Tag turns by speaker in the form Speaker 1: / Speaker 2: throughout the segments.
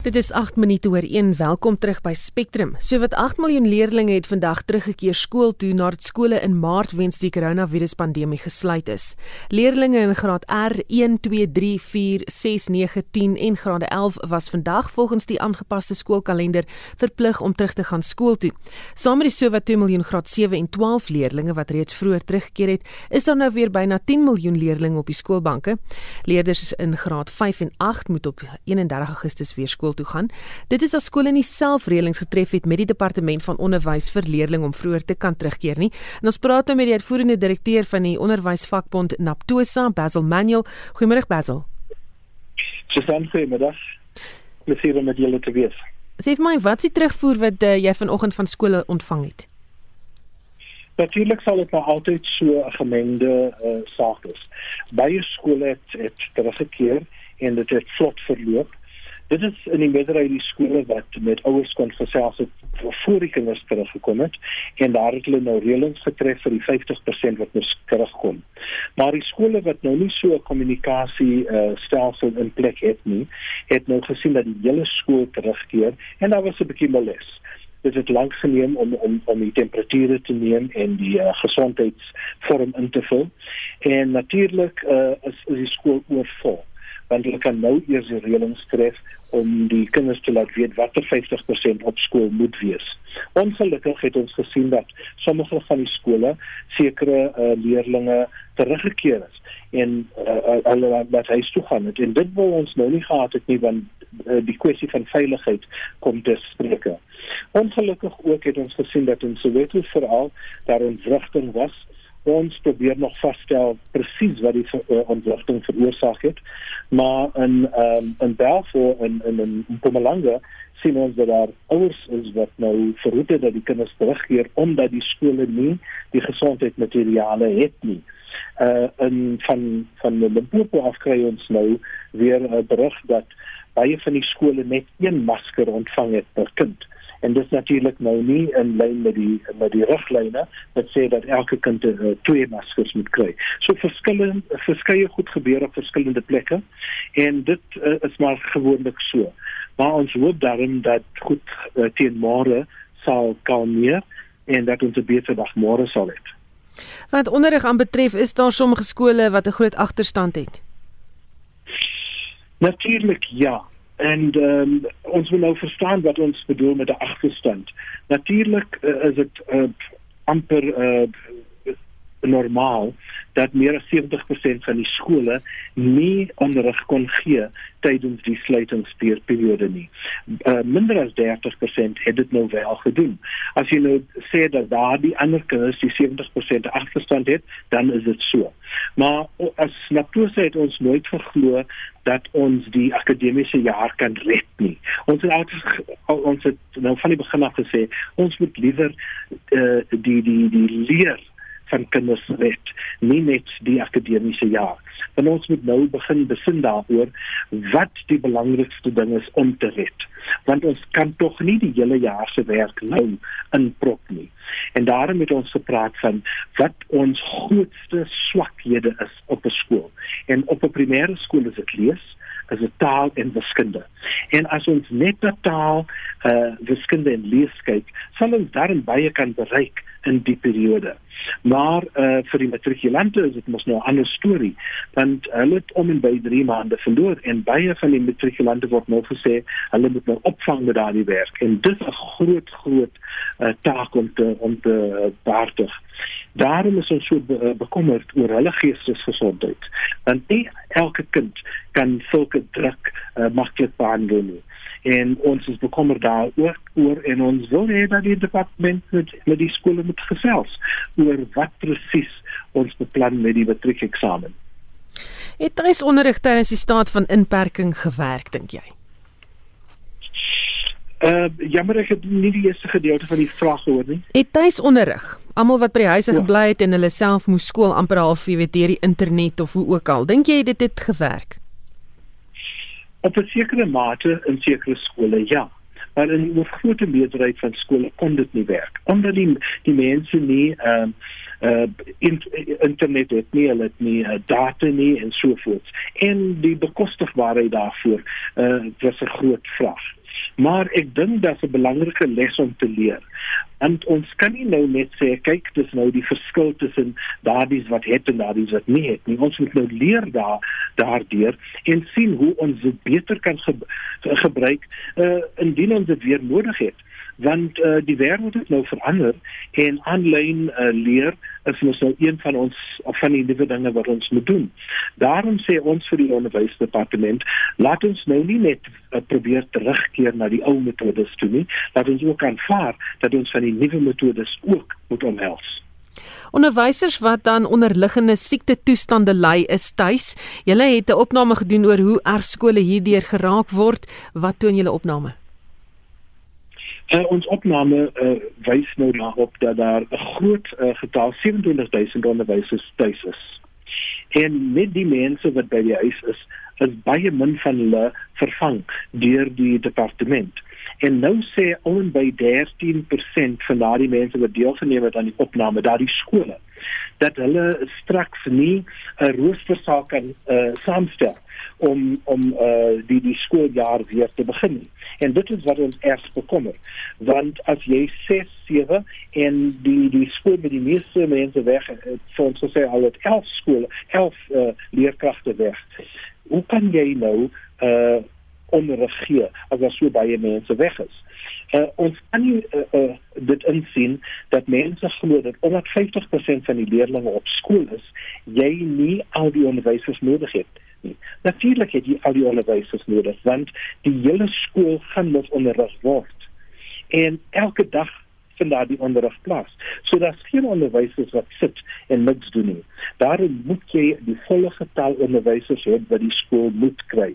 Speaker 1: Dit is 8 minute oor 1. Welkom terug by Spectrum. Sowat 8 miljoen leerders het vandag teruggekeer skool toe nadat skole in Maart weens die koronaviruspandemie gesluit is. Leerders in graad R 1, 2, 3, 4, 6, 9, 10 en graad 11 was vandag volgens die aangepaste skoolkalender verplig om terug te gaan skool toe. Saam met die sowat 2 miljoen graad 7 en 12 leerders wat reeds vroeër teruggekeer het, is daar nou weer byna 10 miljoen leerders op die skoolbanke. Leerders in graad 5 en 8 moet op 31 Augustus weer skool skool toe gaan. Dit is as skole nie self reëlings getref het met die departement van onderwys vir leerders om vroeër te kan terugkeer nie. En ons praat nou met die uitvoerende direkteur van die onderwysvakbond Naptosa, Basil Manuel. Goeiemôre Basil.
Speaker 2: Susan, goeiemiddag. Plezier om met julle te wees.
Speaker 1: Sê vir my, wat is die terugvoer wat uh, jy vanoggend van skole ontvang het?
Speaker 2: Natuurlik sal dit nou altyd so 'n gemengde uh, saak wees. Baie skole het, het teruggekeer en dit het vlot verloop. Dit is in die meerderheid die skole wat met ouers kon gesels het voor die kinders teruggekom het en daar het hulle nou reëlings getref vir die 50% wat nou terugkom. Maar die skole wat nou nie so 'n kommunikasie uh, stelsel in plek het nie, het nou gesien dat die hele skool terugkeer en daar was 'n bietjie moles dit het lank geneem om om om die temperature te neem en die uh, gesondheidsvorm in te vul. En natuurlik uh, is, is die skool oorvol want hulle kan nou eers die reëlings tref om die kinders te laat weet watter 50% op skool moet wees. Ongelukkig het ons gesien dat sommige van die skole sekere uh, leerders teruggekeer is en uh, hulle wat huis toe gaan het. en dit wou ons nou nie gehad het nie want uh, die kwessie van veiligheid kom te sprake. Ongelukkig ook het ons gesien dat in Soweto veral daar 'n vrugting was ons probeer nog vasstel presies wat die uh, ontwrigting veroorsaak het maar in ehm um, in Belfort en in in Mpumalanga sien ons dat daar ouers is wat nou verhoed dat die kinders terugkeer omdat die skole nie die gesondheidsmateriale het nie. Uh in van van Limpopo af kry ons nou weer 'n berig dat baie van die skole net een masker ontvang het per kind en dit is natuurlik nou nie in lyn met die met die riglyne wat sê dat elke kind uh, twee maskers moet kry. So verskillende verskeie goed gebeur op verskillende plekke en dit uh, is maar gewoonlik so. Maar ons hoop daarin dat goed uh, teen môre sal kalmeer en dat ons 'n beter dag môre sal hê.
Speaker 1: Wat onderrig aan betref, is daar sommige skole wat 'n groot agterstand het.
Speaker 2: Natuurlik ja en um, ons moet nou verstaan wat ons bedoel met 'n agterstand. Natuurlik uh, is dit uh, amper uh, normaal dat meer as 70% van die skole nie onderrig kon gee tydens die sluitingsperiode nie. Uh, minder as 30% het dit nou wel gedoen. As jy nou sê dat daardie ander kinders die 70% agterstand het, dan is dit so. Maar as Naptosa het ons nooit geglo dat ons die akademiese jaar kan red nie. Ons het ons het nou van die begin af gesê ons moet liewer uh, die die die leer van kinders red, nie net die akademiese jaar. Want ons moet nou begin besin daaroor wat die belangrikste ding is om te red. Want ons kan tog nie die hele jaar se werk nou inprop nie. En daarom het ons gepraat van wat ons grootste swakhede is op 'n skool. En op 'n primêre skool is dit lees as 'n taal en wiskunde. En as ons net na taal, uh, wiskunde en lees kyk, sal ons daarin baie kan bereik in die periode. Maar uh, vir die matrikulante is dit mos nou 'n ander storie, want hulle het om en by 3 maande verloor en baie van die matrikulante word nou gesê hulle moet nou opvang met daardie werk en dit is 'n groot groot uh, taak om te om te behartig. Daarom is ons so be eh, bekommerd oor hulle geestesgesondheid. Want nie elke kind kan sulke druk uh, maklik behandel nie en ons is bekommerd daaroor oor en ons wil hê dat die departement met, met die skole moet gesels oor wat presies ons beplan met die matriekeksamen.
Speaker 1: Het daar is onderrig tydens die staat van inperking gewerk dink jy?
Speaker 2: Uh jammer ek het nie die eerste gedeelte van die vraag gehoor nie.
Speaker 1: Het tuisonderrig. Almal wat by die huise ja. gebly het en hulle self moes skool amper half jy weet deur die internet of hoe ook al. Dink jy dit het gewerk?
Speaker 2: op 'n sekere mate in sekere skole ja maar in die groot meerderheid van skole kon dit nie werk omdat die die mense nie ehm uh, uh in, internet het nie hulle het nie uh, data nie en so voort en die bekostigbaarheid daarvoor uh was 'n groot vraag maar ek dink dat 'n belangrike les om te leer want ons kan nie nou net sê kyk dis nou die verskil tussen daardie wat het en daardie wat nie het nie. Ons moet nou leer daar daardeur en sien hoe ons dit beter kan ge gebruik uh, indien ons dit weer nodig het want uh, die wêreld het nou verander en aanlyn uh, leer is mos nou een van ons van die nuwe dinge wat ons moet doen. Daarom sê ons vir die onderwysdepartement, laat ons nou nie net uh, probeer terugkeer na die ou metodes toe nie, laat ons ook aanvaar dat ons van die nuwe metodes ook moet omhels.
Speaker 1: Onderwysers wat dan onderliggende siekte toestande ly is tuis. Julle het 'n opname gedoen oor hoe erg skole hierdeur geraak word. Wat toon julle opname?
Speaker 2: Uh, ons opname uh, wys nou daarop dat daar 'n groot uh, getal 27000 onderwysers tuis is. En met die mense wat by die huis is, is baie min van hulle vervang deur die departement. En nou sê ouen by 13% van daardie mense wat deelgeneem het aan die opname daardie skole dat hulle straks nie 'n rooster sal kan uh, saamstel om om uh, die die skooljaar weer te begin. En dit is wat ons eers bekommer. Want as jy 6 7 en die die skool met die meeste mense weg vir ons sê al het 11 skole, 11 uh, leerkragte weg. Hoe kan jy nou uh onderrig gee as daar so baie mense weg is? Uh, ons kan nie uh, uh, dit insien dat mense glo dat omdat 50% van die leerders op skool is, jy nie al die onderwysers nodig het nie. Natuurlik het jy al die onderwysers nodig want die hele skool gaan mos onderrig word. En elke dag vind daar die onderrig plaas. So daar's geen onderwysers wat sit en niks doen nie. Daarom moet jy die volle getal onderwysers hê wat die skool moet kry.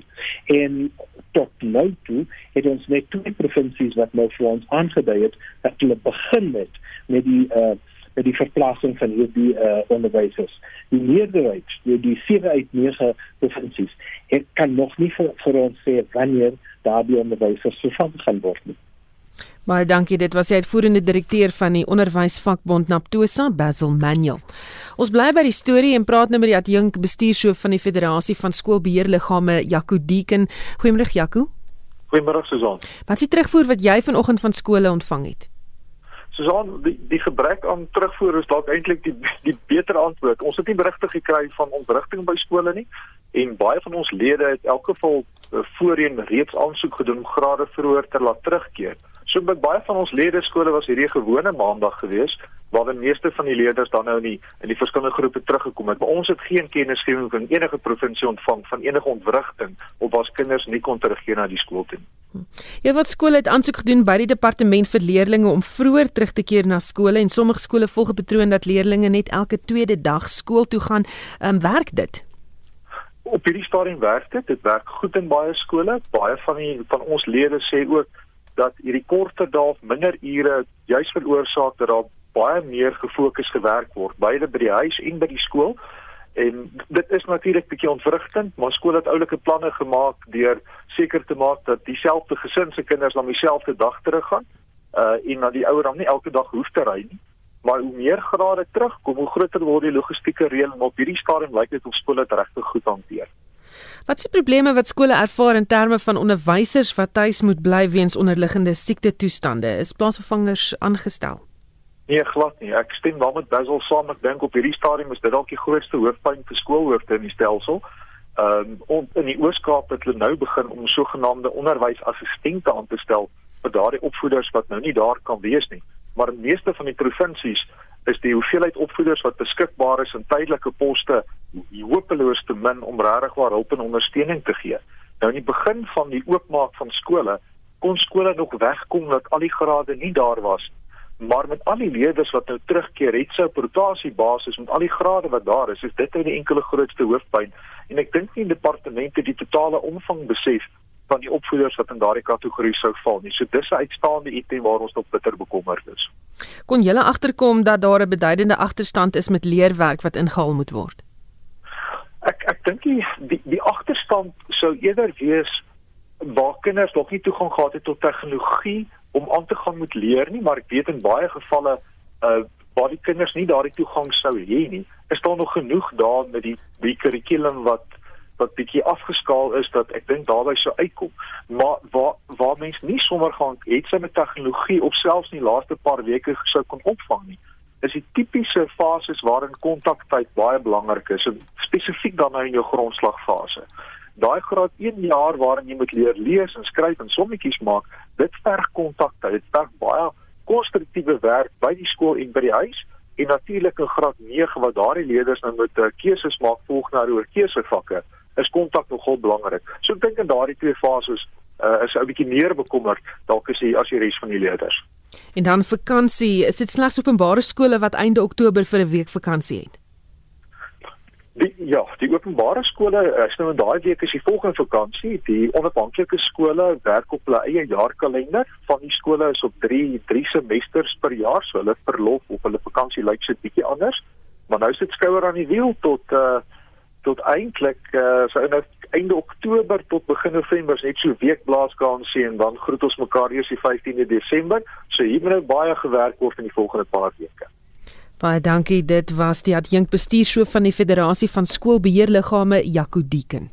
Speaker 2: En tot nou toe het ons net twee provinsies wat nou vir ons aangedui het dat hulle begin met met die uh met die verplasing van hierdie uh onderwysers. Die meerderheid, die, die 7 uit 9 provinsies, het kan nog nie vir, vir ons sê wanneer daardie onderwysers vervang gaan word nie.
Speaker 1: Baie dankie. Dit was die uitvoerende direkteur van die onderwysvakbond Naptosa, Basil Manuel. Ons bly by die storie en praat nou met die adjunk bestuurshoof van die Federasie van Skoolbeheerliggame, Jaco Deeken. Goeiemôre Jaco.
Speaker 3: Goeiemôre Susan.
Speaker 1: Wat is die terugvoer wat jy vanoggend van skole ontvang het?
Speaker 3: Susan, die, die gebrek aan terugvoer is dalk eintlik die die beter antwoord. Ons het nie berigte gekry van ontwrigting by skole nie en baie van ons lede het elke geval uh, voorheen reeds aansoek gedoen om grade vroeër te laat terugkeer. So by baie van ons lede skole was hierdie gewone maandag gewees waar die meeste van die leerders dan nou in die in die verskillende groepe teruggekom het. Maar ons het geen kennisgewing van enige provinsie ontvang van enige ontwrigting of waar kinders nie kon terugkeer na die skool toe.
Speaker 1: Ja, wat skole het aansoek gedoen by die departement vir leerders om vroeër terug te keer na skole en sommige skole volg 'n patroon dat leerders net elke tweede dag skool toe gaan. Ehm um, werk dit?
Speaker 3: Op hierdie stadium werk dit. Dit werk goed in baie skole. Baie van die van ons lede sê ook dat hierdie korter dae of minder ure juis veroorsaak dat daar baie meer gefokus gewerk word beide by die huis en by die skool. En dit is natuurlik bietjie ontwrigtend, maar skool het oulike planne gemaak deur seker te maak dat dieselfde gesin se kinders na dieselfde dag teruggaan. Uh en dat die ouer dan nie elke dag hoef te ry nie. Maar hoe meer grade terugkom, hoe groter word die logistieke reël en op hierdie stadium lyk dit of skole dit regtig goed hanteer.
Speaker 1: Wat is die probleme wat skole ervaar in terme van onderwysers wat tuis moet bly weens onderliggende siekte toestande? Is plaasvervangers aangestel?
Speaker 3: Nee, glad nie. Ek stem wel met Basil saam. Ek dink op hierdie stadium is dit dalk die grootste hoofpyn vir skoolhoofde in die stelsel. Ehm um, in die Ooskaap het hulle nou begin om sogenaamde onderwysassistente aan te stel vir daardie opvoeders wat nou nie daar kan wees nie. Maar in meeste van die provinsies is die hoeveelheid opvoeders wat beskikbaar is in tydelike poste hopeloos te min om regtig waar hulp en ondersteuning te gee. Nou in die begin van die oopmaak van skole kon skole nog wegkom dat al die grade nie daar was maar met al die leerders wat nou terugkeer, het sy rotasie basis met al die grade wat daar is, is dit nou die enkele grootste hoofpyn en ek dink nie departemente die totale omvang besef van die opvoeders wat in daardie kategorie sou val nie. So dis 'n uitstaande item waar ons nog bitter bekommerd is.
Speaker 1: Kon julle agterkom dat daar 'n beduidende agterstand is met leerwerk wat ingehaal moet word?
Speaker 3: Ek ek dink die die, die agterstand sou eerder wees waar kinders nog nie toegang gehad het tot tegnologie om aan te gaan met leer nie, maar ek weet in baie gevalle uh waar die kinders nie daardie toegang sou hê nie. Is daar nog genoeg daar met die die kurrikulum wat wat bietjie afgeskaal is dat ek dink daarby sou uitkom. Maar waar waar mense nie sommer gaan het sy met tegnologie of selfs in die laaste paar weke sou kon opvang nie. Is die tipiese fases waarin kontaktyd baie belangrik is, spesifiek dan nou in jou grondslagfase. Daai graad 1 jaar waarin jy moet leer lees en skryf en sommetjies maak, dit verg kontaktyd. Dit verg baie konstruktiewe werk by die skool en by die huis en natuurlik in graad 9 wat daardie leerders nou met uh, keuses maak volg na oor keusevakke is kontak nogal belangrik. So ek dink in daardie twee fases uh, is 'n bietjie meer bekommerd dalk as jy as die res van die leerders.
Speaker 1: En dan vakansie, is dit slegs openbare skole wat einde Oktober vir 'n week vakansie het?
Speaker 3: Die, ja, die openbare skole, is nou in daai week is die volgende vakansie. Die onafhanklike skole werk op hulle eie jaarkalender. Van die skole is op 3 3 semesters per jaar, so hulle verlof of hulle vakansie lyk so 'n bietjie anders. Maar nou sit skouer aan die wiel tot uh tot eintlik uh so in einde Oktober tot begin November, net so week blaaskansie en dan groet ons mekaar eers die 15de Desember. So hier moet nou baie gewerk word in die volgende paar weke.
Speaker 1: Baie dankie. Dit was die adjunkt bestuurshoof van die Federasie van Skoolbeheerliggame, Jaco Dieken.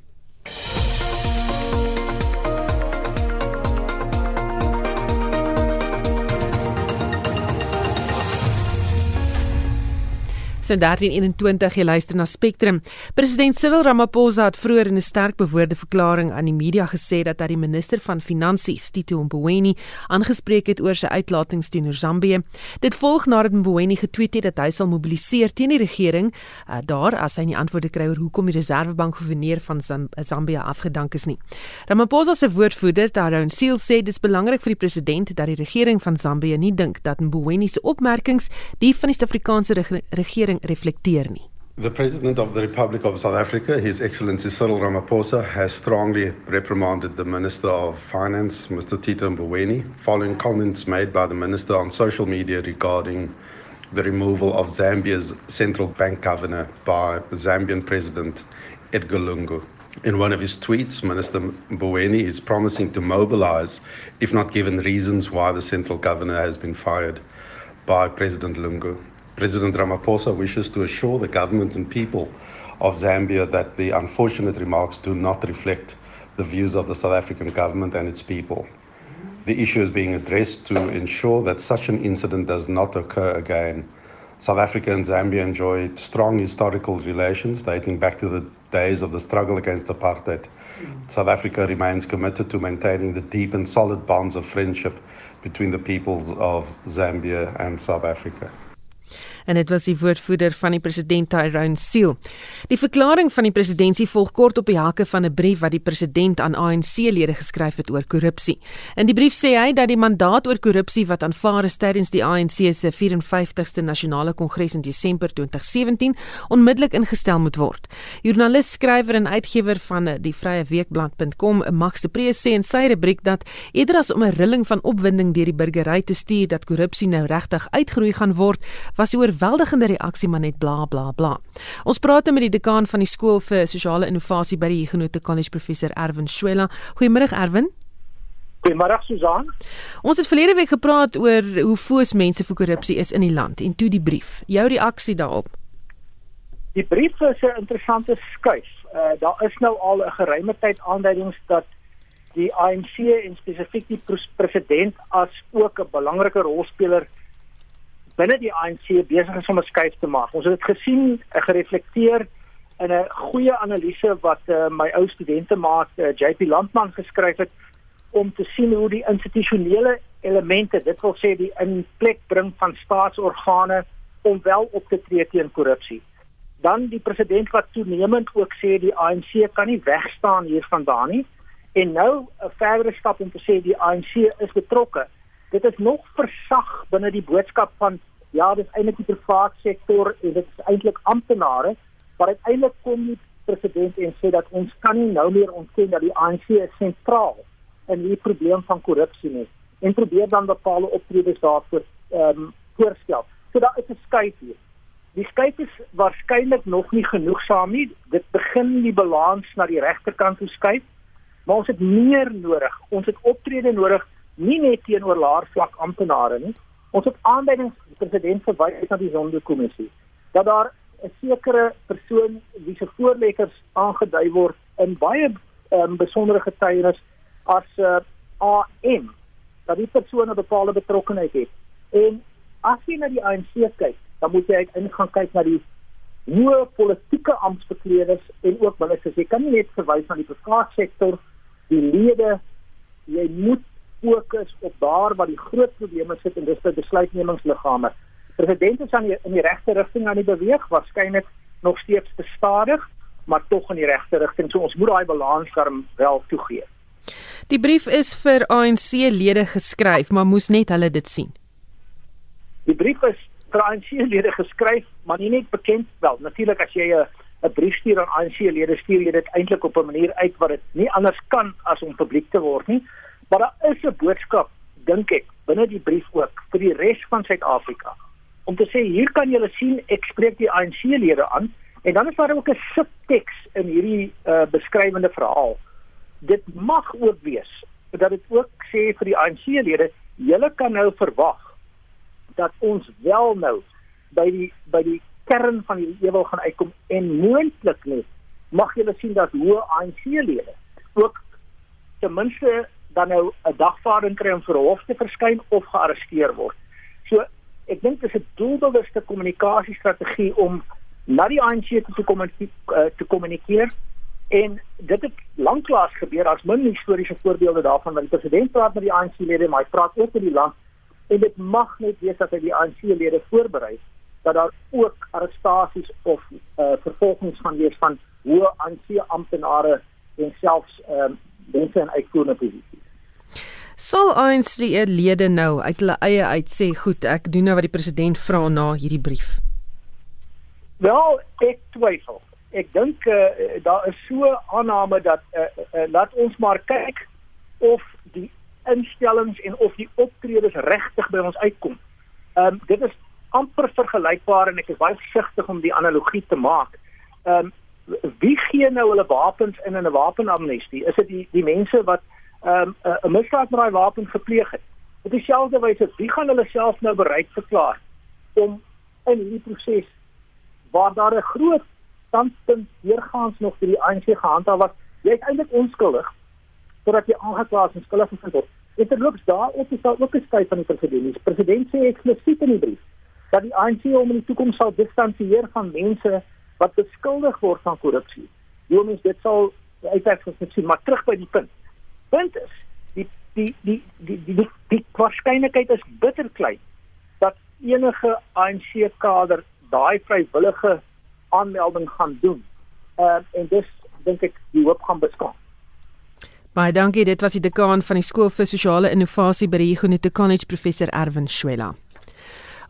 Speaker 1: Sy 1321 jy luister na Spectrum. President Cyril Ramaphosa het vroeër in 'n sterk bewoorde verklaring aan die media gesê dat hy die minister van Finansies, Tito Mboweni, aangespreek het oor sy uitlatings teenoor Zambië. Dit volg nadat Mboweni getweet het dat hy sal mobiliseer teen die regering uh, daar as hy nie antwoorde kry oor hoekom die Reservebank goewerneur van Zambië afgedank is nie. Ramaphosa se woordvoerder, Tyrone Seal, sê dit is belangrik vir die president dat die regering van Zambië nie dink dat Mboweni se opmerkings die van die Suid-Afrikaanse regering regering reflekteer nie.
Speaker 4: The President of the Republic of South Africa, His Excellency Cyril Ramaphosa, has strongly reprimanded the Minister of Finance, Mr. Tito Mboweni, following comments made by the Minister on social media regarding the removal of Zambia's central bank governor by Zambian President Edgar Lungu. In one of his tweets, Minister Mboweni is promising to mobilize if not given reasons why the central governor has been fired by President Lungu. President Ramaphosa wishes to assure the government and people of Zambia that the unfortunate remarks do not reflect the views of the South African government and its people. The issue is being addressed to ensure that such an incident does not occur again. South Africa and Zambia enjoy strong historical relations dating back to the days of the struggle against apartheid. South Africa remains committed to maintaining the deep and solid bonds of friendship between the peoples of Zambia and South Africa.
Speaker 1: En dit was die woordvoerder van die president Tyrone Seal. Die verklaring van die presidentskap volg kort op die hakke van 'n brief wat die president aan ANC-lede geskryf het oor korrupsie. In die brief sê hy dat die mandaat oor korrupsie wat aanvaar is tydens die ANC se 54ste nasionale kongres in Desember 2017 onmiddellik ingestel moet word. Joernalis, skrywer en uitgewer van die Vrye Weekblad.com, Max de Pre sê in sy rubriek dat eerder as om 'n rilling van opwinding deur die burgery te stuur dat korrupsie nou regtig uitgroei gaan word, was die oorweldigende reaksie maar net bla bla bla. Ons praat nou met die dekaan van die skool vir sosiale innovasie by die Huguenot College professor Erwin Schuela. Goeiemôre Erwin.
Speaker 5: Goeiemôre Susan.
Speaker 1: Ons het verlede week gepraat oor hoe foos mense vir korrupsie is in die land en toe die brief. Jou reaksie daarop?
Speaker 5: Die brief is 'n interessante skuif. Uh, daar is nou al 'n geruime tyd aanduidings dat die ANC en spesifiek die president as ook 'n belangrike rolspeler binne die ANC besig is om 'n skuif te maak. Ons het dit gesien, gereflekteer in 'n goeie analise wat uh, my ou studente maat uh, eh, JP Landman geskryf het om te sien hoe die institusionele elemente, dit wil sê die inplek bring van staatsorgane om wel op te tree teen korrupsie. Dan die president wat toenemend ook sê die ANC kan nie wegstaan hiervandaan nie en nou 'n verdere stap om te sê die ANC is betrokke. Dit is nog versag binne die boodskap van ja, dit is eintlik die private sektor en dit is eintlik amptenare, maar uiteindelik kom die president en sê dat ons kan nie nou meer ontken dat die ANC sentraal in die probleem van korrupsie is en probeer dan bepaalde optredes daarvoor ehm um, voorstel. So daar is 'n skuif hier. Die skuif is waarskynlik nog nie genoegsaam nie. Dit begin die balans na die regterkant toe skuif. Maar ons het meer nodig. Ons het optrede nodig nie net teenoor laer vlak amptenare nie, Ons het aanduidings president verwys na die Sonderkommissie dat daar 'n sekere persoon wie se voorleggers aangedui word in baie um, besondere getuienis as 'n uh, AM dat die persoon 'n bepaalde betrokkeheid het. En as jy na die ANC kyk, dan moet jy uiteindelik gaan kyk na die hoë politieke amptbekleders en ook ministers. Jy kan nie net verwys na die private sektor, die lede, jy moet fokus op daar waar die groot probleme sit en dis by besluitnemingsliggame. President is aan die, in die regte rigting aan die beweeg, waarskynlik nog steeds bestadig, maar tog in die regte rigting. So ons moet daai balans darm wel toegee.
Speaker 1: Die brief is vir ANC-lede geskryf, maar moes net hulle dit sien.
Speaker 5: Die brief is vir ANC-lede geskryf, maar nie net bekend wel. Natuurlik as jy 'n 'n brief stuur aan ANC-lede, stuur jy dit eintlik op 'n manier uit wat dit nie anders kan as om publiek te word nie. Maar daar is 'n boodskap, dink ek, binne die brief ook vir die res van Suid-Afrika. Om te sê hier kan julle sien ek spreek die ANC-lede aan en dan is daar ook 'n subteks in hierdie uh, beskrywende verhaal. Dit mag ook wees dat dit ook sê vir die ANC-lede, julle kan nou verwag dat ons wel nou by die by die kern van die ewel gaan uitkom en moontlik net mag julle sien dat hoe ANC-lede ook ten minste dan nou 'n dagvaarding kry om vir hof te verskyn of gearresteer word. So ek dink dit is 'n doelbewuste kommunikasiestrategie om na die ANC te kom uh, te kommunikeer. En dit het lanklaas gebeur as min historiese voorbeelde daarvan wat die president praat met die ANC lede maar hy praat ook met die land. En dit mag net wees dat hy die ANC lede voorberei dat daar ook arrestasies of uh, vervolgings gaan wees van hoë ANC amptenare en selfs um, mense in uitvoerende posisies
Speaker 1: Sal ANC lede nou uit hulle eie uit sê goed, ek doen nou wat die president vra na hierdie brief.
Speaker 5: Wel, ek twyfel. Ek dink uh, daar is so aanname dat uh, uh, laat ons maar kyk of die instellings en of die optredes regtig by ons uitkom. Ehm um, dit is amper vergelykbaar en ek is baie versigtig om die analogie te maak. Ehm um, wie gee nou hulle wapens in 'n wapenamnestie? Is dit die die mense wat um, 'n um, misdaad met daai wapen gepleeg het. Op dieselfde wyse, wie gaan hulle self nou bereid verklaar om in hierdie proses waar daar 'n groot standpunt deurgaans nog vir die ANC gehandhaaf was, jy is eintlik onskuldig totdat jy aangekla is en skuldig bevind word. En terloops daarop is daar ook 'n skryf van die president. Die president sê eksplisiet in die brief dat die ANC om in die toekoms sal distansieer van mense wat beskuldig word van korrupsie. Hoe mens dit sal uitwerk gesien, maar terug by die punt punt is die die die die die die, die waarskynlikheid is bitter klein dat enige ANC kader daai vrywillige aanmelding gaan doen. Uh, en dis dink ek die hoop gaan bestaan.
Speaker 1: Baie dankie, dit was die dekaan van die skool vir sosiale innovasie by die Huguenot College professor Erwin Schwella.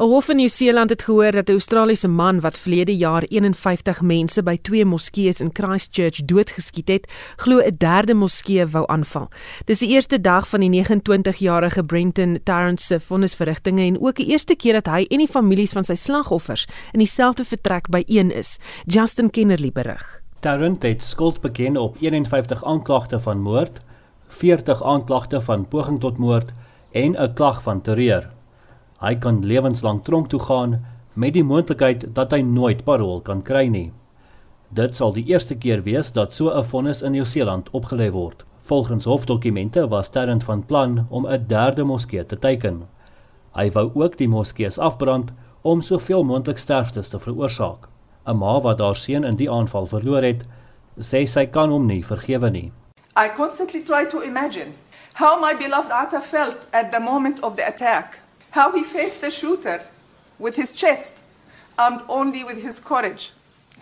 Speaker 1: 'n Hof in Nieu-Seeland het gehoor dat 'n Australiese man wat verlede jaar 51 mense by twee moskeeë in Christchurch doodgeskiet het, glo 'n derde moskee wou aanval. Dis die eerste dag van die 29-jarige Brenton Tarrant se vonnisverrigtinge en ook die eerste keer dat hy en die families van sy slagoffers in dieselfde vertrek byeen is. Justin Kennerly berig.
Speaker 6: Tarrant het skuld beken op 51 aanklagte van moord, 40 aanklagte van poging tot moord en 'n klag van terreur. Hy kan lewenslank tronk toe gaan met die moontlikheid dat hy nooit parol kan kry nie. Dit sal die eerste keer wees dat so 'n vonnis in Nieu-Seeland opgelê word. Volgens hofdokumente was Terrent van plan om 'n derde moskee te teiken. Hy wou ook die moskees afbrand om soveel moontlik sterftes te veroorsaak. 'n Ma wat haar seun in die aanval verloor het, sê sy kan hom nie vergewe nie.
Speaker 7: I constantly try to imagine how my beloved Atta felt at the moment of the attack. How he faced the shooter with his chest, armed only with his courage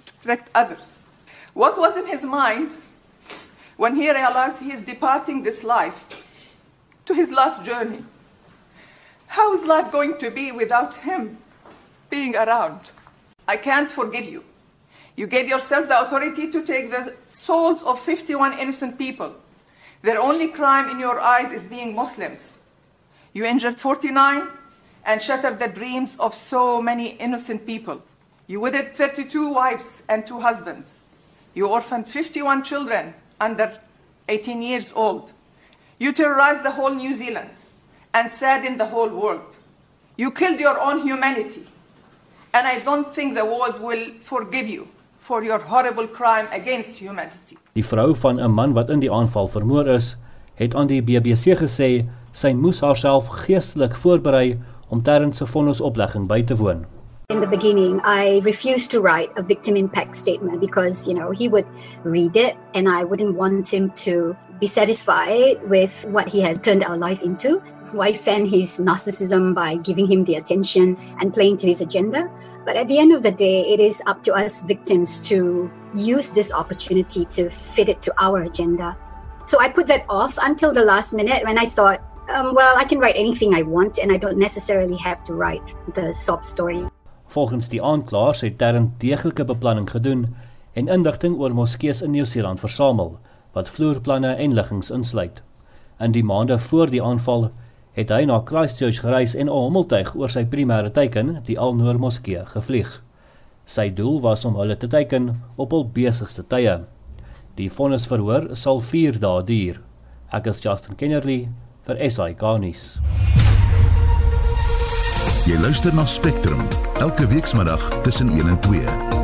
Speaker 7: to protect others. What was in his mind when he realized he is departing this life to his last journey? How is life going to be without him being around? I can't forgive you. You gave yourself the authority to take the souls of 51 innocent people. Their only crime in your eyes is being Muslims. You injured 49 and shattered the dreams of so many innocent people. You wedded 32 wives and two husbands. You orphaned 51 children under 18 years old. You terrorized the whole New Zealand and saddened the whole world. You killed your own humanity. And I don't think the world will forgive you for your horrible crime against humanity.
Speaker 6: Die vrou van 'n man wat in die aanval vermoor is, het aan die BBC gesê sy moes haarself geestelik voorberei om Terrence se vonnisoplegging by te woon.
Speaker 8: In the beginning, I refused to write a victim impact statement because, you know, he would read it and I wouldn't want him to be satisfied with what he has turned our life into. Why fan his narcissism by giving him the attention and playing to his agenda? But at the end of the day, it is up to us victims to use this opportunity to fit it to our agenda. So I put that off until the last minute when I thought, um, well, I can write anything I want and I don't necessarily have to write the sob story.
Speaker 6: Volgens die aanklaers het Terren deeglike beplanning gedoen en inligting oor moskeeë in Nieu-Seeland versamel wat vloerplanne en liggings insluit. In die maande voor die aanval het hy na Christchurch gereis en 'n hommeltuig oor sy primêre teiken, die Al-Noor Moskee, gevlieg. Sy doel was om hulle te teiken op hul besigste tye. Die vonnisverhoor sal 4 dae duur. Ek is Justin Kennerly vir SAK nuus.
Speaker 9: Jy luister na Spectrum elke weekmiddag tussen 1 en 2.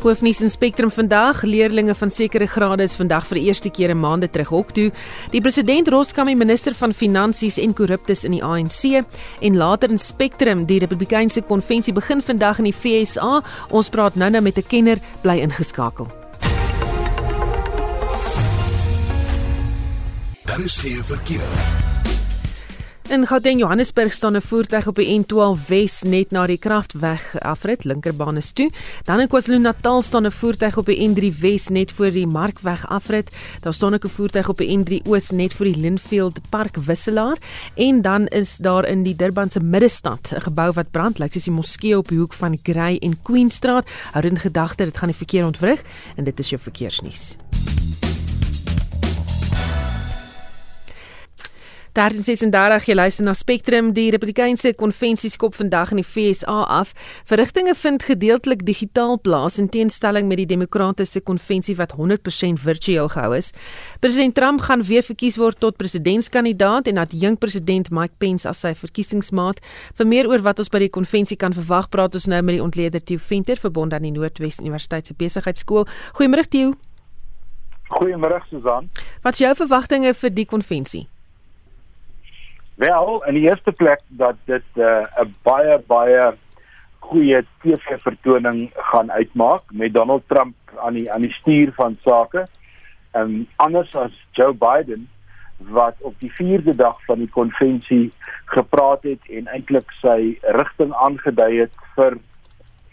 Speaker 1: Hoofnuus in Spectrum vandag, leerdlinge van sekere grade is vandag vir die eerste keer in maande terug hok toe. Die president Roskam die minister van finansies en korruptes in die ANC en later in Spectrum, die Republikeinse konvensie begin vandag in die FSA. Ons praat nou-nou met 'n kenner, bly ingeskakel.
Speaker 9: Daar is geen verkeer.
Speaker 1: In Gauteng Johannesburg staan 'n voertuig op die N12 Wes net na die kragweg afrit linkerbaan is toe. Dan in KwaZulu-Natal staan 'n voertuig op die N3 Wes net voor die Markweg afrit. Daar staan ook 'n voertuig op die N3 Oos net voor die Linfield Park wisselaar en dan is daar in die Durban se middestad 'n gebou wat brand, lyk soos die moskee op die hoek van Grey en Queenstraat. Hou in gedagte dit gaan die verkeer ontwrig en dit is jou verkeersnuus. 1336 jy luister na Spectrum die Republikeinse konvensie skop vandag in die FSA af. Verrigtinge vind gedeeltelik digitaal plaas in teenstelling met die Demokratiese konvensie wat 100% virtueel gehou is. President Trump gaan weer verkies word tot presidentskandidaat en dat jong president Mike Pence as sy verkiesingsmaat. Vir meer oor wat ons by die konvensie kan verwag, praat ons nou met die ontleder Theo Venter verbond aan die Noordwes Universiteit se besigheidskool. Goeiemôre Theo.
Speaker 10: Goeiemôre Susan.
Speaker 1: Wat is jou verwagtinge vir die konvensie?
Speaker 10: Wel, in die eerste plek dat dit eh, 'n uh, baie baie goeie TV-vertoning gaan uitmaak met Donald Trump aan die aan die stuur van sake. En um, anders as Joe Biden wat op die 4de dag van die konvensie gepraat het en eintlik sy rigting aangedui het vir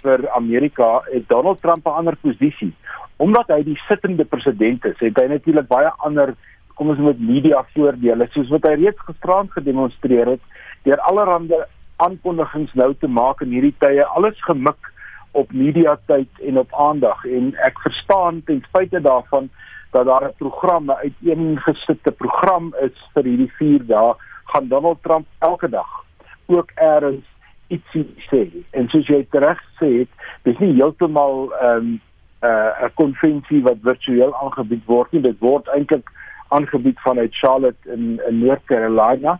Speaker 10: vir Amerika, het Donald Trump 'n ander posisie. Omdat hy die sittende president is, het hy natuurlik baie ander kom ons met media voordele soos wat hy reeds gisterand gedemonstreer het deur allerlei aankondigings nou te maak in hierdie tye alles gemik op media tyd en op aandag. En ek verstaan ten spyte daarvan dat daar 'n program 'n uiteengesitte program is vir hierdie 4 dae gaan Donald Trump elke dag ook eers ietsie sê. En soos jy reg sê het dis nie heeltemal 'n um, uh, 'n konvensie wat virtueel aangebied word nie dit word eintlik aangebied vanuit Charlotte in in North Carolina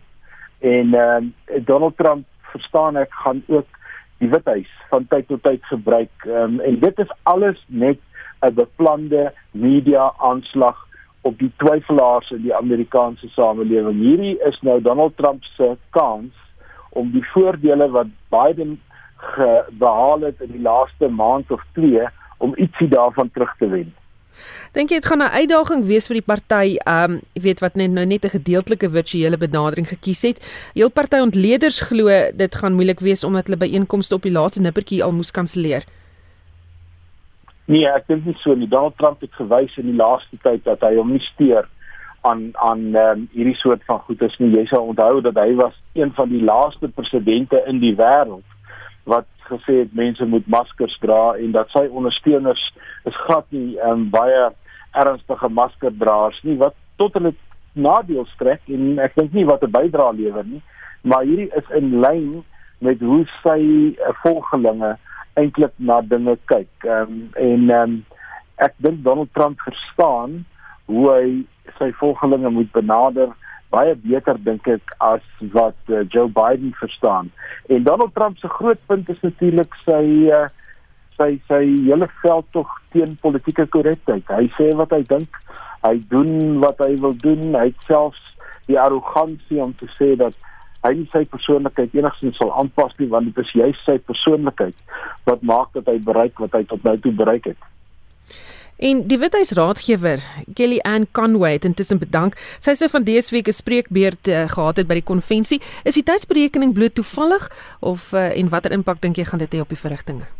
Speaker 10: en ehm uh, Donald Trump verstaan ek gaan ook die Withuis van tyd tot tyd gebruik um, en dit is alles net 'n beplande media aanslag op die twyfelaars in die Amerikaanse samelewing. Hierdie is nou Donald Trump se kans om die voordele wat Biden behaal het in die laaste maand of 2 om ietsie daarvan terug te wen.
Speaker 1: Dink jy dit gaan 'n uitdaging wees vir die party, ehm, um, jy weet wat net nou net 'n gedeeltelike virtuele benadering gekies het. Heel party ontleeders glo dit gaan moeilik wees omdat hulle byeenkomste op die laaste nippertjie al moes kanselleer.
Speaker 10: Nee, ek dink nie so nie. Donald Trump het gewys in die laaste tyd dat hy hom nie steur aan aan um, hierdie soort van goedes nie. Jy sal onthou dat hy was een van die laaste presidente in die wêreld wat gesê het mense moet maskers dra en dat sy ondersteuners is glad nie um, baie ernstige maskerdraers nie wat tot hulle nadeel strek en ek dink nie wat 'n bydrae lewer nie maar hierdie is in lyn met hoe sy uh, volgelinge eintlik na dinge kyk. Um, en um, ek dink Donald Trump verstaan hoe hy sy volgelinge moet benader baie beter dink ek as wat uh, Joe Biden verstaan. En Donald Trump se groot punt is natuurlik sy uh, sy sy hele veld tog teen politieke korrektheid. Hy sê wat hy dink, hy doen wat hy wil doen. Hy het selfs die arrogansie om te sê dat hy nie sy persoonlikheid enigsins sal aanpas nie want dit is juist sy persoonlikheid wat maak dat hy bereik wat hy tot nou toe bereik het.
Speaker 1: En die Withuis raadgewer, Kelly Ann Conway, het intussen bedank. Sy sê van dese week 'n spreekbeurt uh, gehad het by die konvensie. Is die tydsberekening bloot toevallig of uh, en watter impak dink jy gaan dit hê op die verrigtinge?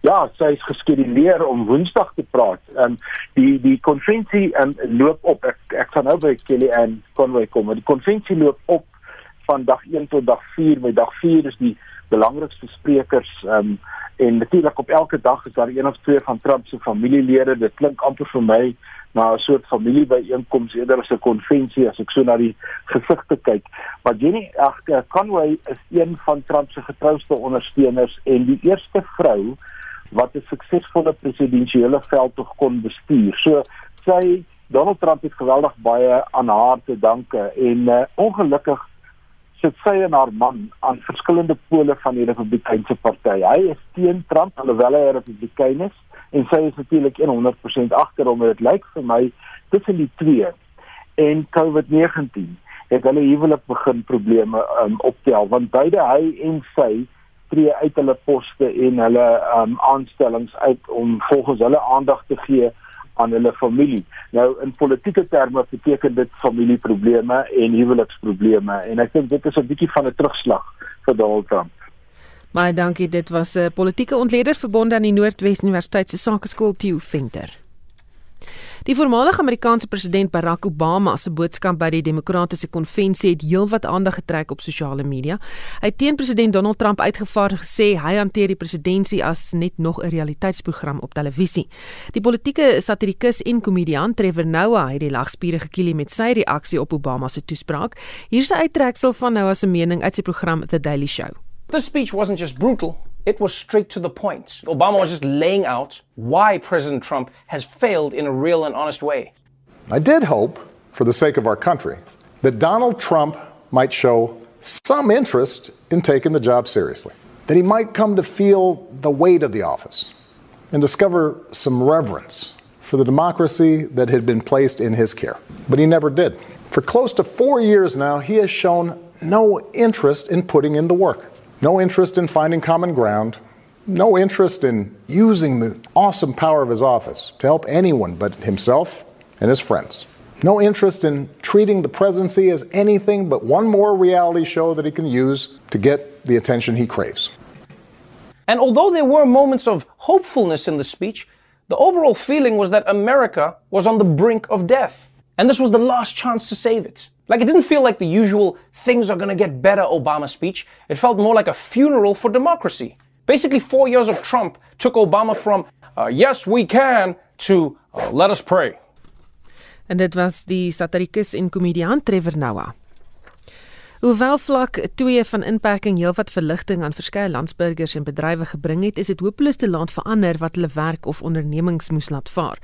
Speaker 10: Ja, sy is geskeduleer om Woensdag te praat. Ehm um, die die konvensie um, loop op. Ek ek gaan nou by Kelly Ann Conway kom. Die konvensie loop op van dag 1 tot dag 4. By dag 4 is die belangrikste sprekers um, en natuurlik op elke dag is daar een of twee van Trump se familielede. Dit klink amper vir my na 'n soort familiebyeenkoms eerder as 'n konvensie as ek so na die gesigte kyk. Maar Jenny, ag Conway is een van Trump se getrouste ondersteuners en die eerste vrou wat 'n suksesvolle presidensiële veldtog kon bestuur. So sy Donald Trump het geweldig baie aan haar te danke en uh, ongelukkig sit sy en haar man aan verskillende pole van die Republikeinse party. Hy is teen Trump alhoewel hy 'n Republikein is en sy is natuurlik 100% agter hom. Dit lyk vir my tussen die twee en COVID-19 het hulle huwelik begin probleme um, optel want beide hy en sy tree uit hulle poste en hulle um, aanstellings uit om volgens hulle aandag te gee aan hulle familie. Nou in politieke terme beteken dit familieprobleme en huweliksprobleme en ek dink dit is 'n bietjie van 'n terugslag vir Donald Trump.
Speaker 1: Baie dankie. Dit was 'n politieke ontleder verbonde aan die Noordwes Universiteit se Sakeskool Theo Venter. Die voormalige Amerikaanse president Barack Obama se boodskap by die Demokratiese konvensie het heelwat aandag getrek op sosiale media. Hy het teen president Donald Trump uitgevaar gesê hy hanteer die presidentskap as net nog 'n realiteitsprogram op televisie. Die politieke satirikus en komediant Trevor Noah het die lagspiere gekielie met sy reaksie op Obama se toespraak. Hier is 'n uittreksel van Noah se mening uit sy program The Daily Show.
Speaker 11: The speech wasn't just brutal, it was straight to the point. Obama was just laying out why President Trump has failed in a real and honest way.
Speaker 12: I did hope, for the sake of our country, that Donald Trump might show some interest in taking the job seriously, that he might come to feel the weight of the office and discover some reverence for the democracy that had been placed in his care. But he never did. For close to four years now, he has shown no interest in putting in the work no interest in finding common ground, no interest in using the awesome power of his office to help anyone but himself and his friends. No interest in treating the presidency as anything but one more reality show that he can use to get the attention he craves.
Speaker 11: And although there were moments of hopefulness in the speech, the overall feeling was that America was on the brink of death. And this was the last chance to save it. Like, it didn't feel like the usual things are to get better Obama speech. It felt more like a funeral for democracy. Basically, four years of Trump took Obama from, uh, yes, we can, to uh, let us pray.
Speaker 1: En dit was die satirikus en komediant Trevor Noah. Hoewel vlak 2 van inperking heelwat verligting aan verskeie landsburgers en bedrywe gebring het, is dit hopeloos te laat verander wat hulle werk of ondernemings moes laat vaar.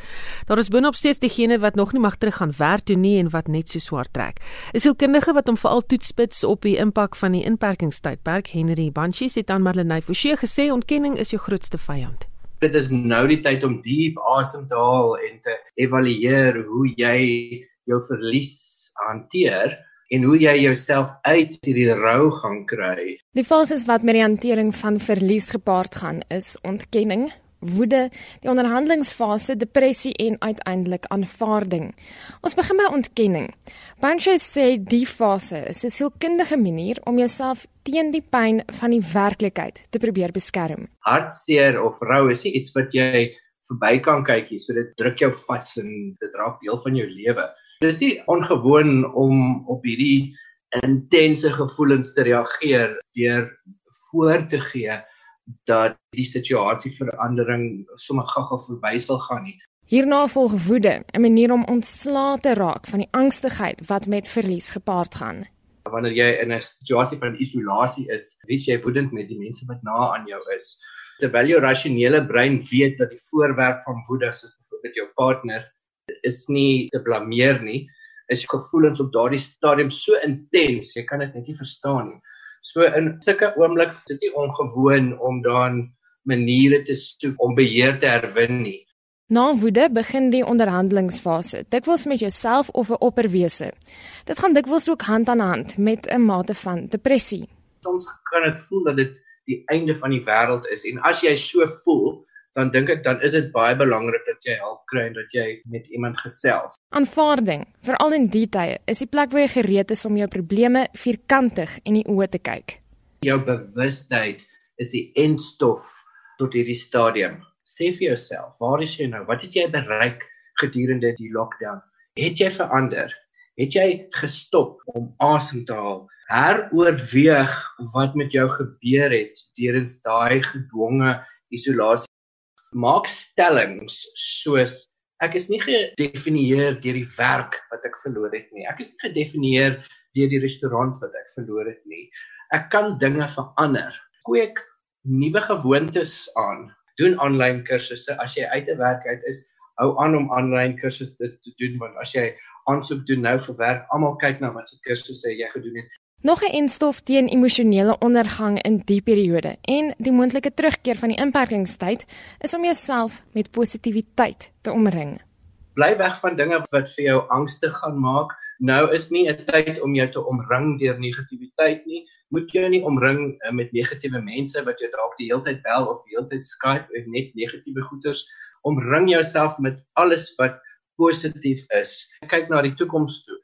Speaker 1: Daar is boonop steeds diegene wat nog nie mag teruggaan werk toe nie en wat net so swaar trek. Is sielkundige wat hom veral toetspits op die impak van die inperkingstydperk, Henry Banchis het aan Marlenae Forsie gesê ontkenning is jou grootste vyand.
Speaker 13: Dit is nou die tyd om diep asem te haal en te evalueer hoe jy jou verlies hanteer en hoe jy jouself uit hierdie rou gaan kry.
Speaker 14: Die fases wat met die hantering van verlies gepaard gaan is ontkenning, woede, die onderhandelingsfase, depressie en uiteindelik aanvaarding. Ons begin by ontkenning. Bancho sê die fase is 'n sielkundige manier om jouself teen die pyn van die werklikheid te probeer beskerm.
Speaker 13: Hartseer of rou is nie iets wat jy verby kan kyk nie, so dit druk jou vas en dit raak deel van jou lewe. Dis nie ongewoon om op hierdie intense gevoelens te reageer deur voor te gee dat die situasie verandering sommer gou-gou verby sal gaan nie.
Speaker 14: Hierna volg woede, 'n manier om ontslae te raak van die angstigheid wat met verlies gepaard gaan.
Speaker 13: Wanneer jy in 'n situasie van isolasie is, wie jy woedend met die mense wat na aan jou is, terwyl jou rasionele brein weet dat die voorwerp van woede is byvoorbeeld jou partner is nie te blameer nie. is gevoelens op daardie stadium so intens, jy kan dit net nie verstaan nie. So in sulke oomblik is dit nie ongewoon om dan maniere te soek om beheer te herwin nie.
Speaker 14: Na woede begin die onderhandelingsfase, dikwels met jouself of 'n opperwese. Dit gaan dikwels ook hand aan hand met 'n mate van depressie.
Speaker 13: Soms kan dit voel dat dit die einde van die wêreld is en as jy so voel, dan dink ek dan is dit baie belangrik dat jy help kry en dat jy met iemand gesels.
Speaker 14: Aanvaarding, veral in die tye, is die plek waar jy gereed is om jou probleme vierkantig in die oë te kyk.
Speaker 13: Jou bewustheid is die eindstof tot hierdie stadium. Sê vir jouself, waar is jy nou? Wat het jy bereik gedurende die lockdown? Het jy verander? Het jy gestop om asem te haal? Heroorweeg wat met jou gebeur het deur daai gedwonge isolasie maak stellings soos ek is nie gedefinieer deur die werk wat ek verloor het nie. Ek is nie gedefinieer deur die restaurant wat ek verloor het nie. Ek kan dinge verander. Kweek nuwe gewoontes aan. Doen aanlyn kursusse as jy uit 'n werk uit is. Hou aan om aanlyn kursusse te doen want as jy aansoek doen nou vir werk, almal kyk na wat se kursusse jy gedoen het.
Speaker 14: Nog 'n enstof teen emosionele ondergang in die periode en die moontlike terugkeer van die inperkingstyd is om jouself met positiwiteit te omring.
Speaker 13: Bly weg van dinge wat vir jou angstig gaan maak. Nou is nie 'n tyd om jou te omring deur negativiteit nie. Moet jou nie omring eh, met negatiewe mense wat jou dalk die hele tyd bel of die hele tyd Skype of net negatiewe goeters. Omring jouself met alles wat positief is. Kyk na die toekoms toe.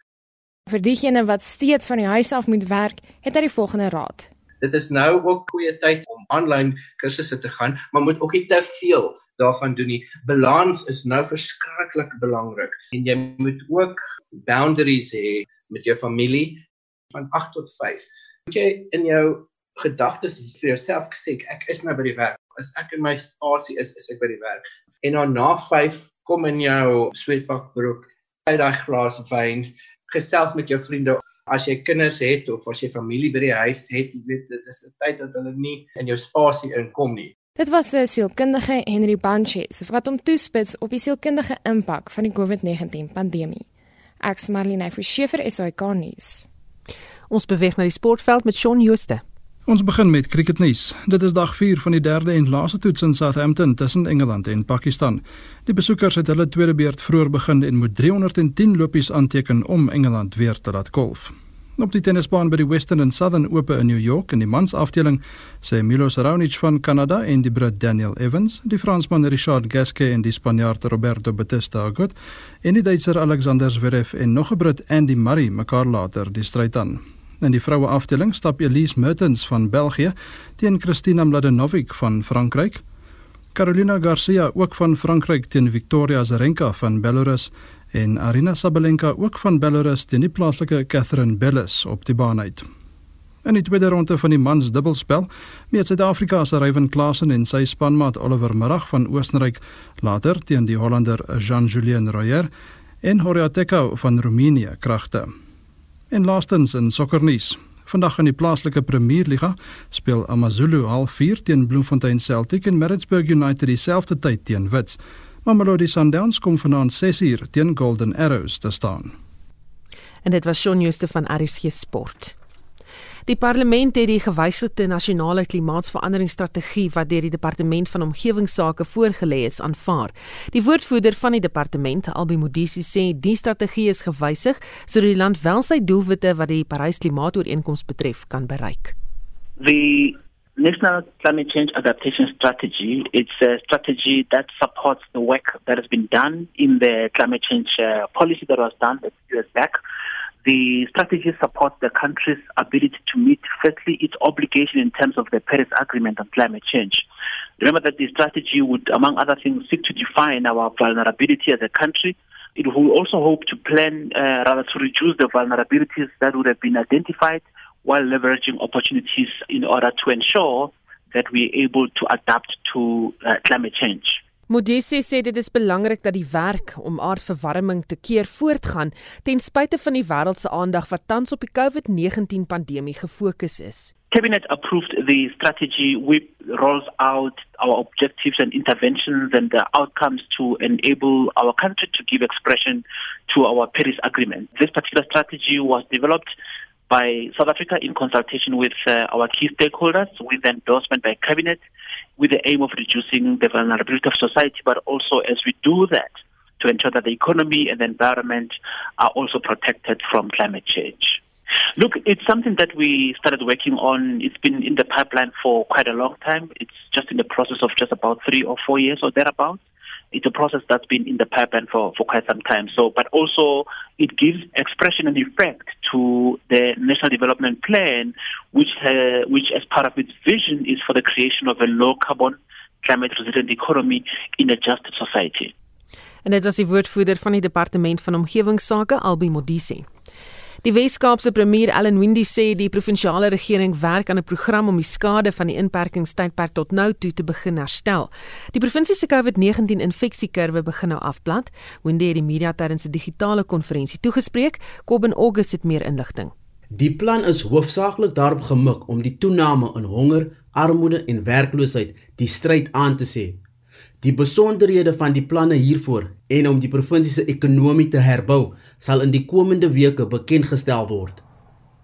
Speaker 14: Vir diegene wat steeds van die huis af moet werk, het hy die volgende raad.
Speaker 13: Dit is nou ook goeie tyd om aanlyn kursusse te gaan, maar moet ook nie te veel daarvan doen nie. Balans is nou verskriklik belangrik en jy moet ook boundaries hê met jou familie van 8 tot 5. Moet jy in jou gedagtes vir jouself sê ek is nou by die werk. As ek in my spasie is, is ek by die werk. En dan na 5 kom in jou sweetpak broek uit daai glas wyn gesels met jou vriende as jy kinders het of as jy familie by die huis het, jy weet dit is 'n tyd dat hulle nie in jou spasie inkom nie.
Speaker 14: Dit was 'n sielkundige Henry Banches wat hom toespits op die sielkundige impak van die COVID-19 pandemie. Ek's Marlene Forsiefer, SAK nuus.
Speaker 1: Ons beweeg na die sportveld met Shaun Jooste.
Speaker 15: Ons begin met cricketnuus. Dit is dag 4 van die derde en laaste toets in Southampton tussen Engeland en Pakistan. Die besoekers het hulle tweede beurt vroeër begin en moet 310 lopies aanteken om Engeland weer te laat golf. Op die tennisbaan by die Western and Southern Ope in New York in die mans afdeling sê Milos Raonic van Kanada en die Brit Daniel Evans, die Fransman Richard Gasquet en die Spanjaard Roberto Bautista Agut en die Duitser Alexander Zverev en nog 'n Brit Andy Murray mekaar later die stryd aan. In die vroue afdeling stap Elise Mertens van België teen Kristina Mladenovic van Frankryk. Carolina Garcia ook van Frankryk teen Victoria Azarenka van Belarus en Arina Sabalenka ook van Belarus teen die plaaslike Catherine Bellis op die baan uit. In die tweede ronde van die mans dubbelspel meet Suid-Afrika se Ryan Klassen en sy spanmaat Oliver Murray van Oostenryk later teen die Hollander Jean-Julien Royer en Horia Tekau van Roemenië kragte. En laastens in sokkernuus. Vandag in die plaaslike Premierliga speel AmaZulu half 4 teen Bloemfontein Celtic en Maritzburg United dieselfde tyd teen Wits. Mamelodi Sundowns kom vanaand 6uur teen Golden Arrows te staan.
Speaker 1: En dit was Shaun Jooste van RSG Sport. Die parlement het die gewysigde nasionale klimaatsveranderingsstrategie wat deur die departement van omgewingsake voorgelê is aanvaar. Die woordvoerder van die departement, Albi Modisi, sê die strategie is gewysig sodat die land wel sy doelwitte wat die Parys Klimaatooreenkoms betref kan bereik.
Speaker 16: The National Climate Change Adaptation Strategy, it's a strategy that supports the work that has been done in the climate change uh, policy that was done a few years back. The strategy supports the country's ability to meet, firstly, its obligation in terms of the Paris Agreement on climate change. Remember that the strategy would, among other things, seek to define our vulnerability as a country. It will also hope to plan, uh, rather, to reduce the vulnerabilities that would have been identified while leveraging opportunities in order to ensure that we're able to adapt to uh, climate change.
Speaker 1: Modise sê dit is belangrik dat die werk om aardverwarming te keer voortgaan ten spyte van die wêreld se aandag wat tans op die COVID-19 pandemie gefokus is.
Speaker 16: Cabinet approved the strategy, which rolls out our objectives and interventions and the outcomes to enable our country to give expression to our Paris Agreement. This particular strategy was developed by South Africa in consultation with uh, our key stakeholders, with endorsement by Cabinet, with the aim of reducing the vulnerability of society, but also as we do that, to ensure that the economy and the environment are also protected from climate change. Look, it's something that we started working on. It's been in the pipeline for quite a long time. It's just in the process of just about three or four years or thereabouts. It's a process that's been in the pipeline for, for quite some time. So, but also it gives expression and effect to the national development plan, which, uh, which as part of its vision is for the creation of a low carbon, climate resilient economy in a just society.
Speaker 1: En dit was die woordvoerder van die departement van omgewingsake Albi Modise. Die Wes-Kaapse premier Allan Windey sê die provinsiale regering werk aan 'n program om die skade van die inperkingstydperk tot nou toe te begin herstel. Die provinsie se COVID-19 infeksiekurwe begin nou afplat. Windey het die media tydens 'n digitale konferensie toegespreek. Kobben August het meer inligting.
Speaker 17: Die plan is hoofsaaklik daarop gemik om die toename in honger, armoede en werkloosheid die stryd aan te sê Die besonderhede van die planne hiervoor en om die provinsie se ekonomie te herbou sal in die komende weke bekend gestel word.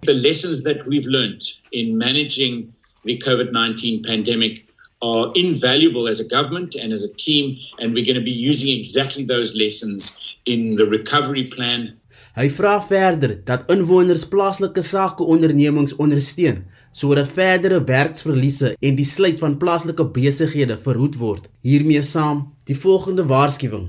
Speaker 18: The lessons that we've learned in managing the COVID-19 pandemic are invaluable as a government and as a team and we're going to be using exactly those lessons in the recovery plan.
Speaker 17: Hy vra verder dat inwoners plaaslike sake ondernemings ondersteun sodat verdere werksverliese en die sluit van plaaslike besighede verhoed word. Hiermee saam die volgende waarskuwing.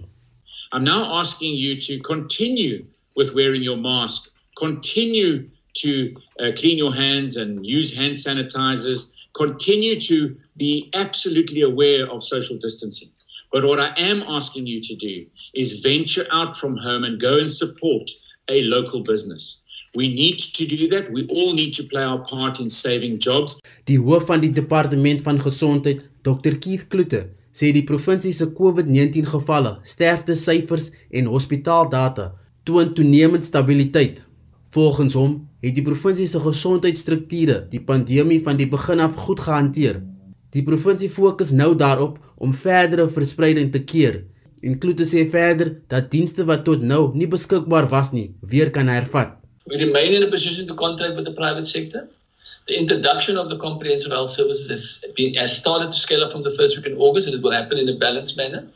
Speaker 18: I'm now asking you to continue with wearing your mask, continue to uh, clean your hands and use hand sanitizers, continue to be absolutely aware of social distancing. But what I am asking you to do is venture out from home and go and support a local business. We need to do that. We all need to play our part in saving jobs.
Speaker 17: Die hoof van die departement van gesondheid, Dr Keith Kloete, sê die provinsie se COVID-19 gevalle, sterftesyfers en hospitaaldata toon toenemend stabiliteit. Volgens hom het die provinsie se gesondheidsstrukture die pandemie van die begin af goed gehanteer. Die provinsie fokus nou daarop om verdere verspreiding te keer. En Kloete sê verder dat dienste wat tot nou nie beskikbaar was nie, weer kan hervat.
Speaker 19: We remain in a position to contract with the private sector. The introduction of the comprehensive health services has, been, has started to scale up from the first week in August, and it will happen in a balanced manner.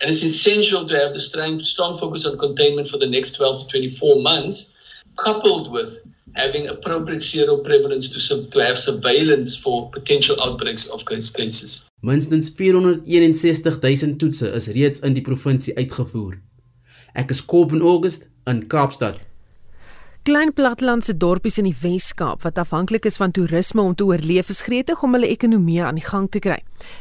Speaker 19: And it's essential to have the strong, strong focus on containment for the next 12 to 24 months, coupled with having appropriate zero prevalence to, to have surveillance for potential outbreaks of cases.
Speaker 17: Minstens 461 000 toetse is reeds in die provinsie uitgevoer. Ek is Koop in August in Kaapstad.
Speaker 1: Klein plattelandse dorpies in die Wes-Kaap wat afhanklik is van toerisme om te oorleef is gretig om hulle ekonomie aan die gang te kry.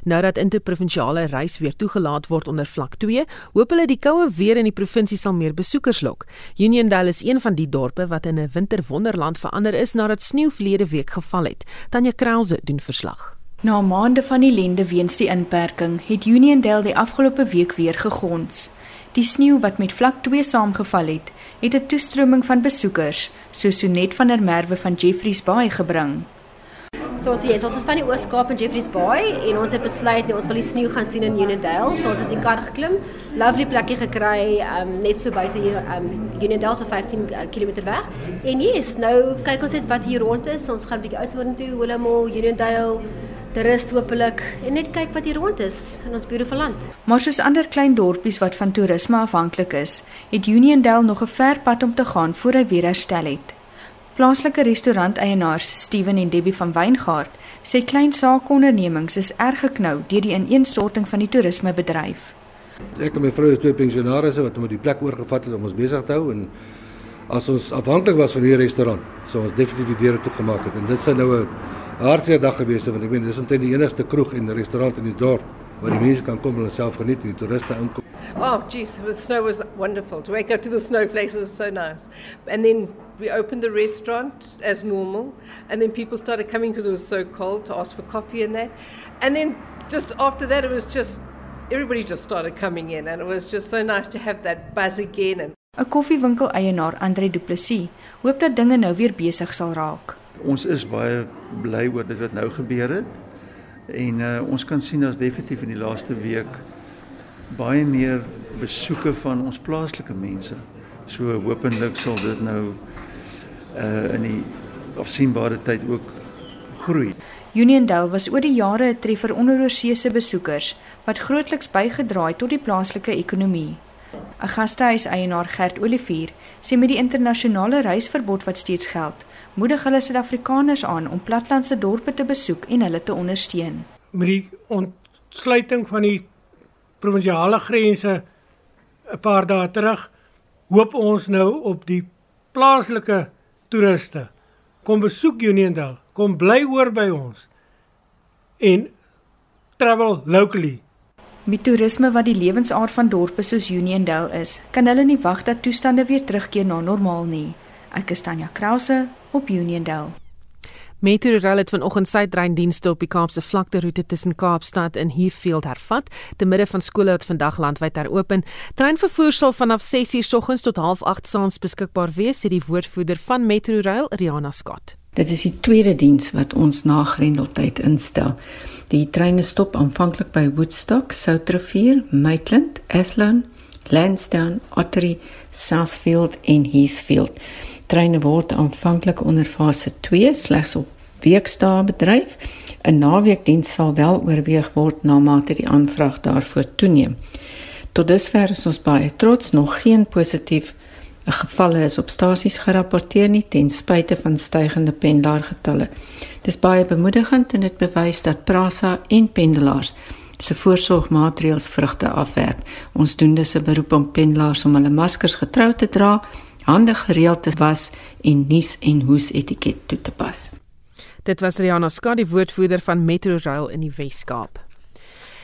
Speaker 1: Nou dat interprovinsiale reis weer toegelaat word onder vlak 2, hoop hulle die koue weer in die provinsie sal meer besoekers lok. Uniondale is een van die dorpe wat in 'n winterwonderland verander is nadat sneeu verlede week geval het. Tanya Krause doen verslag.
Speaker 20: Na maande van ellende weens die inperking, het Uniondale die afgelope week weer gegons. Die sneeu wat met vlak 2 saamgeval het, het 'n toestroming van besoekers, so Sonet van der Merwe van Jeffreys Bay gebring.
Speaker 21: So ons yes, ons is van die Oos-Kaap en Jeffreys Bay en ons het besluit nee, ons wil die sneeu gaan sien in Unionvale. So ons het in kar geklim, lovely plekkie gekry, um, net so buite hier um Unionvale so 15 km weg. En yes, nou kyk ons net wat hier rond is. Ons gaan 'n bietjie uitword toe, Willemo, Unionvale toerist hopelik en net kyk wat hier rond is in ons beautiful land.
Speaker 20: Maar soos ander klein dorpies wat van toerisme afhanklik is, het Uniondale nog 'n ver pad om te gaan voor hy weer herstel het. Plaaslike restauranteienaars Steven en Debbie van Wyngaard sê klein saakondernemings is erg geknou deur die ineenstorting van die toerismebedryf.
Speaker 22: Ek en my vrou is twee pensionarisse wat om die plek oorgevat het om ons besig te hou en as ons afhanklik was van hierdie restaurant, sou ons definitief die deure toegemaak het en dit sou nou 'n hartseer dag gewees het want ek meen dis omtrent die enigste kroeg en restaurant in die dorp waar die mense kan kom en self geniet en die toeriste inkom.
Speaker 23: Oh jeez, the snow was wonderful. To wake up to the snow place was so nice. And then we opened the restaurant as normal and then people started coming because it was so cold to ask for coffee and that. And then just after that it was just everybody just started coming in and it was just so nice to have that buzz again
Speaker 20: 'n Koffiewinkel eienaar Andre Du Plessis hoop dat dinge nou weer besig sal raak
Speaker 24: Ons is baie bly oor dit wat nou gebeur het. En uh, ons kan sien as definitief in die laaste week baie meer besoeke van ons plaaslike mense. So hopelik sal dit nou uh in die afsienbare tyd ook groei.
Speaker 20: Uniondale was oor die jare 'n treffer onder oorseese besoekers wat grootliks bygedra het tot die plaaslike ekonomie. 'n Gastehuis-eienaar Gert Olivier sê met die internasionale reisverbod wat steeds geld, moedig hulle Suid-Afrikaners aan om platlandse dorpe te besoek en hulle te ondersteun.
Speaker 25: Met die ontsluiting van die provinsiale grense 'n paar dae terug, hoop ons nou op die plaaslike toeriste. Kom besoek Uniondale kom bly oor by ons en travel locally.
Speaker 20: Met toerisme wat die lewensaard van dorpe soos Uniondale is, kan hulle nie wag dat toestande weer terugkeer na normaal nie. Ek is Tanya Krause op Uniondale.
Speaker 1: Meteorologie het vanoggend sy treindienste op die Kaapse vlakte roete tussen Kaapstad en Heathfield hervat, te midde van skole wat vandag landwyd heropen. Treinvervoer sal vanaf 6:00 soggens tot 08:30 saans beskikbaar wees, sê die woordvoerder van Meteorologie, Riana Scott.
Speaker 26: Dit is die tweede diens wat ons na Grendeltyd instel. Die treine stop aanvanklik by Woodstock, Soutrivier, Maitland, Athlone, Lansdowne, Ottery, Southfield en Heathfield. Treine word aanvanklik onder fase 2 slegs op weekdae bedryf. 'n Naweekdiens sal wel oorweeg word na mate die aanvraag daarvoor toeneem. Tot dusver is ons baie trots nog geen positief gevalle is op stasies gerapporteer nie ten spyte van stygende pendelaargetalle. Dis baie bemoedigend en dit bewys dat Prasa en pendelaars se voorsorgmaatreëls vrugte afwerp. Ons doen dus 'n beroep op pendelaars om hulle maskers getrou te dra, hande gereeld te was en nuus en hoes etiket toe te pas.
Speaker 1: Dit was Riana Skadi woordvoerder van Metrorail in die Wes-Kaap.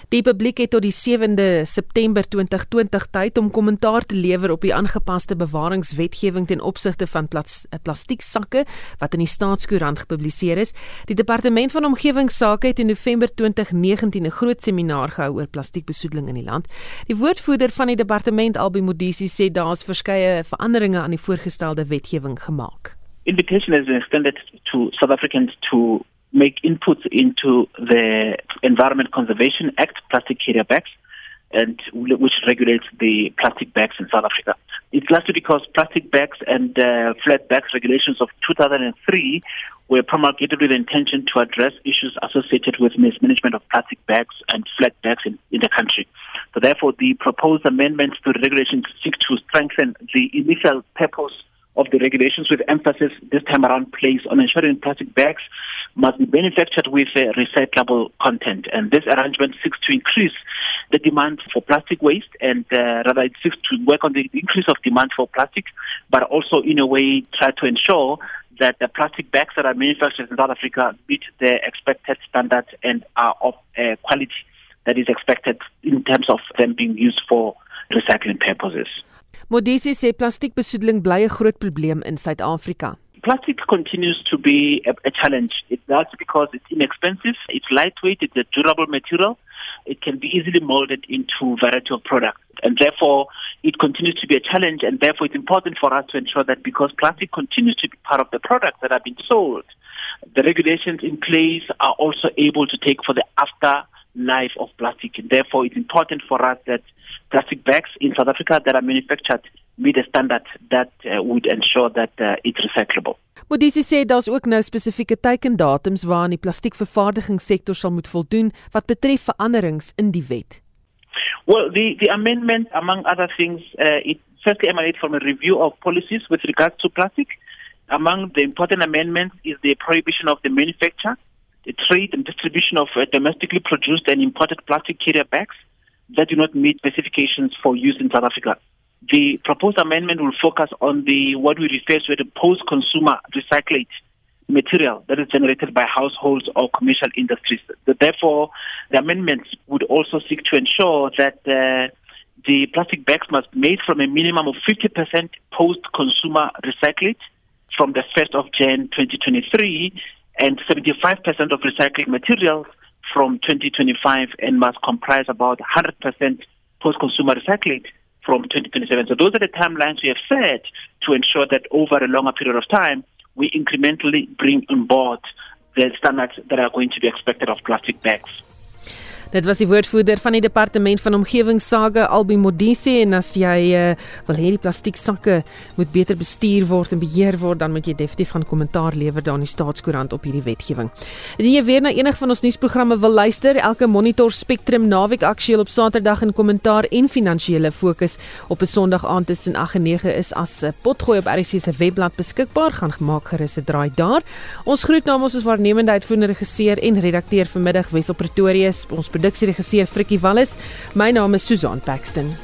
Speaker 1: Die publiek het tot die 7de September 2020 tyd om kommentaar te lewer op die aangepaste bewaringswetgewing ten opsigte van plas, eh, plastieksakke wat in die Staatskoerant gepubliseer is. Die Departement van Omgewingsake het in November 2019 'n groot seminar gehou oor plastiekbesoedeling in die land. Die woordvoerder van die departement, Albi Modisi, sê daar is verskeie veranderinge aan die voorgestelde wetgewing gemaak.
Speaker 16: Invitation is extended to South Africans to make inputs into the Environment Conservation Act, plastic carrier bags, and which regulates the plastic bags in South Africa. It's largely because plastic bags and uh, flat bags regulations of 2003 were promulgated with intention to address issues associated with mismanagement of plastic bags and flat bags in, in the country. So therefore, the proposed amendments to the regulations seek to strengthen the initial purpose of the regulations with emphasis this time around placed on ensuring plastic bags must be manufactured with uh, recyclable content. And this arrangement seeks to increase the demand for plastic waste and uh, rather it seeks to work on the increase of demand for plastic, but also in a way try to ensure that the plastic bags that are manufactured in South Africa meet the expected standards and are of uh, quality that is expected in terms of them being used for recycling purposes.
Speaker 1: Modisi sê plastiekbesoedeling bly 'n groot probleem in Suid-Afrika.
Speaker 16: Plastic continues to be a, a challenge. It's that's because it's inexpensive, it's lightweight, it's a durable material. It can be easily molded into a variety of products. And therefore, it continues to be a challenge. And therefore, it's important for us to ensure that because plastic continues to be part of the products that are being sold, the regulations in place are also able to take for the after life of plastic. And therefore, it's important for us that plastic bags in South Africa that are manufactured meet a standard that uh, would ensure that uh, it's recyclable.
Speaker 1: Modisi sê daar's ook nou spesifieke teikendatums waaraan die plastiekvervaardigingssektor sal moet voldoen wat betref veranderings in die wet.
Speaker 16: Well, the the amendment among other things uh, it firstly emanates from a review of policies with regards to plastic. Among the important amendments is the prohibition of the manufacture, trade and distribution of uh, domestically produced and imported plastic carrier bags that do not meet specifications for use in South Africa. The proposed amendment will focus on the what we refer to as the post-consumer recyclate material that is generated by households or commercial industries. Therefore, the amendments would also seek to ensure that uh, the plastic bags must be made from a minimum of 50% post-consumer recyclate from the 1st of Jan 2023 and 75% of recycling materials from 2025 and must comprise about 100% post-consumer recycling from 2027. So those are the timelines we have set to ensure that over a longer period of time, we incrementally bring on board the standards that are going to be expected of plastic bags.
Speaker 1: Dit was die woordvoerder van die departement van omgewingsake Albi Modise en as jy uh, wil hê die plastieksakke moet beter bestuur word en beheer word dan moet jy definitief gaan kommentaar lewer daar in die staatskoerant op hierdie wetgewing. Indien jy weer na enig van ons nuusprogramme wil luister, elke Monitor Spectrum naweek aktueel op Saterdag in kommentaar en finansiële fokus op 'n Sondag aand tussen 8 en 9 is as 'n potgooi op RC se webblad beskikbaar gaan gemaak gerus 'n draai daar. Ons groet namens ons waarnemende uitvoerende regisseur en redakteur vanmiddag Wesel Pretorius. Ons produksieregisseur Frikkie Wallis. My naam is Susan Paxton.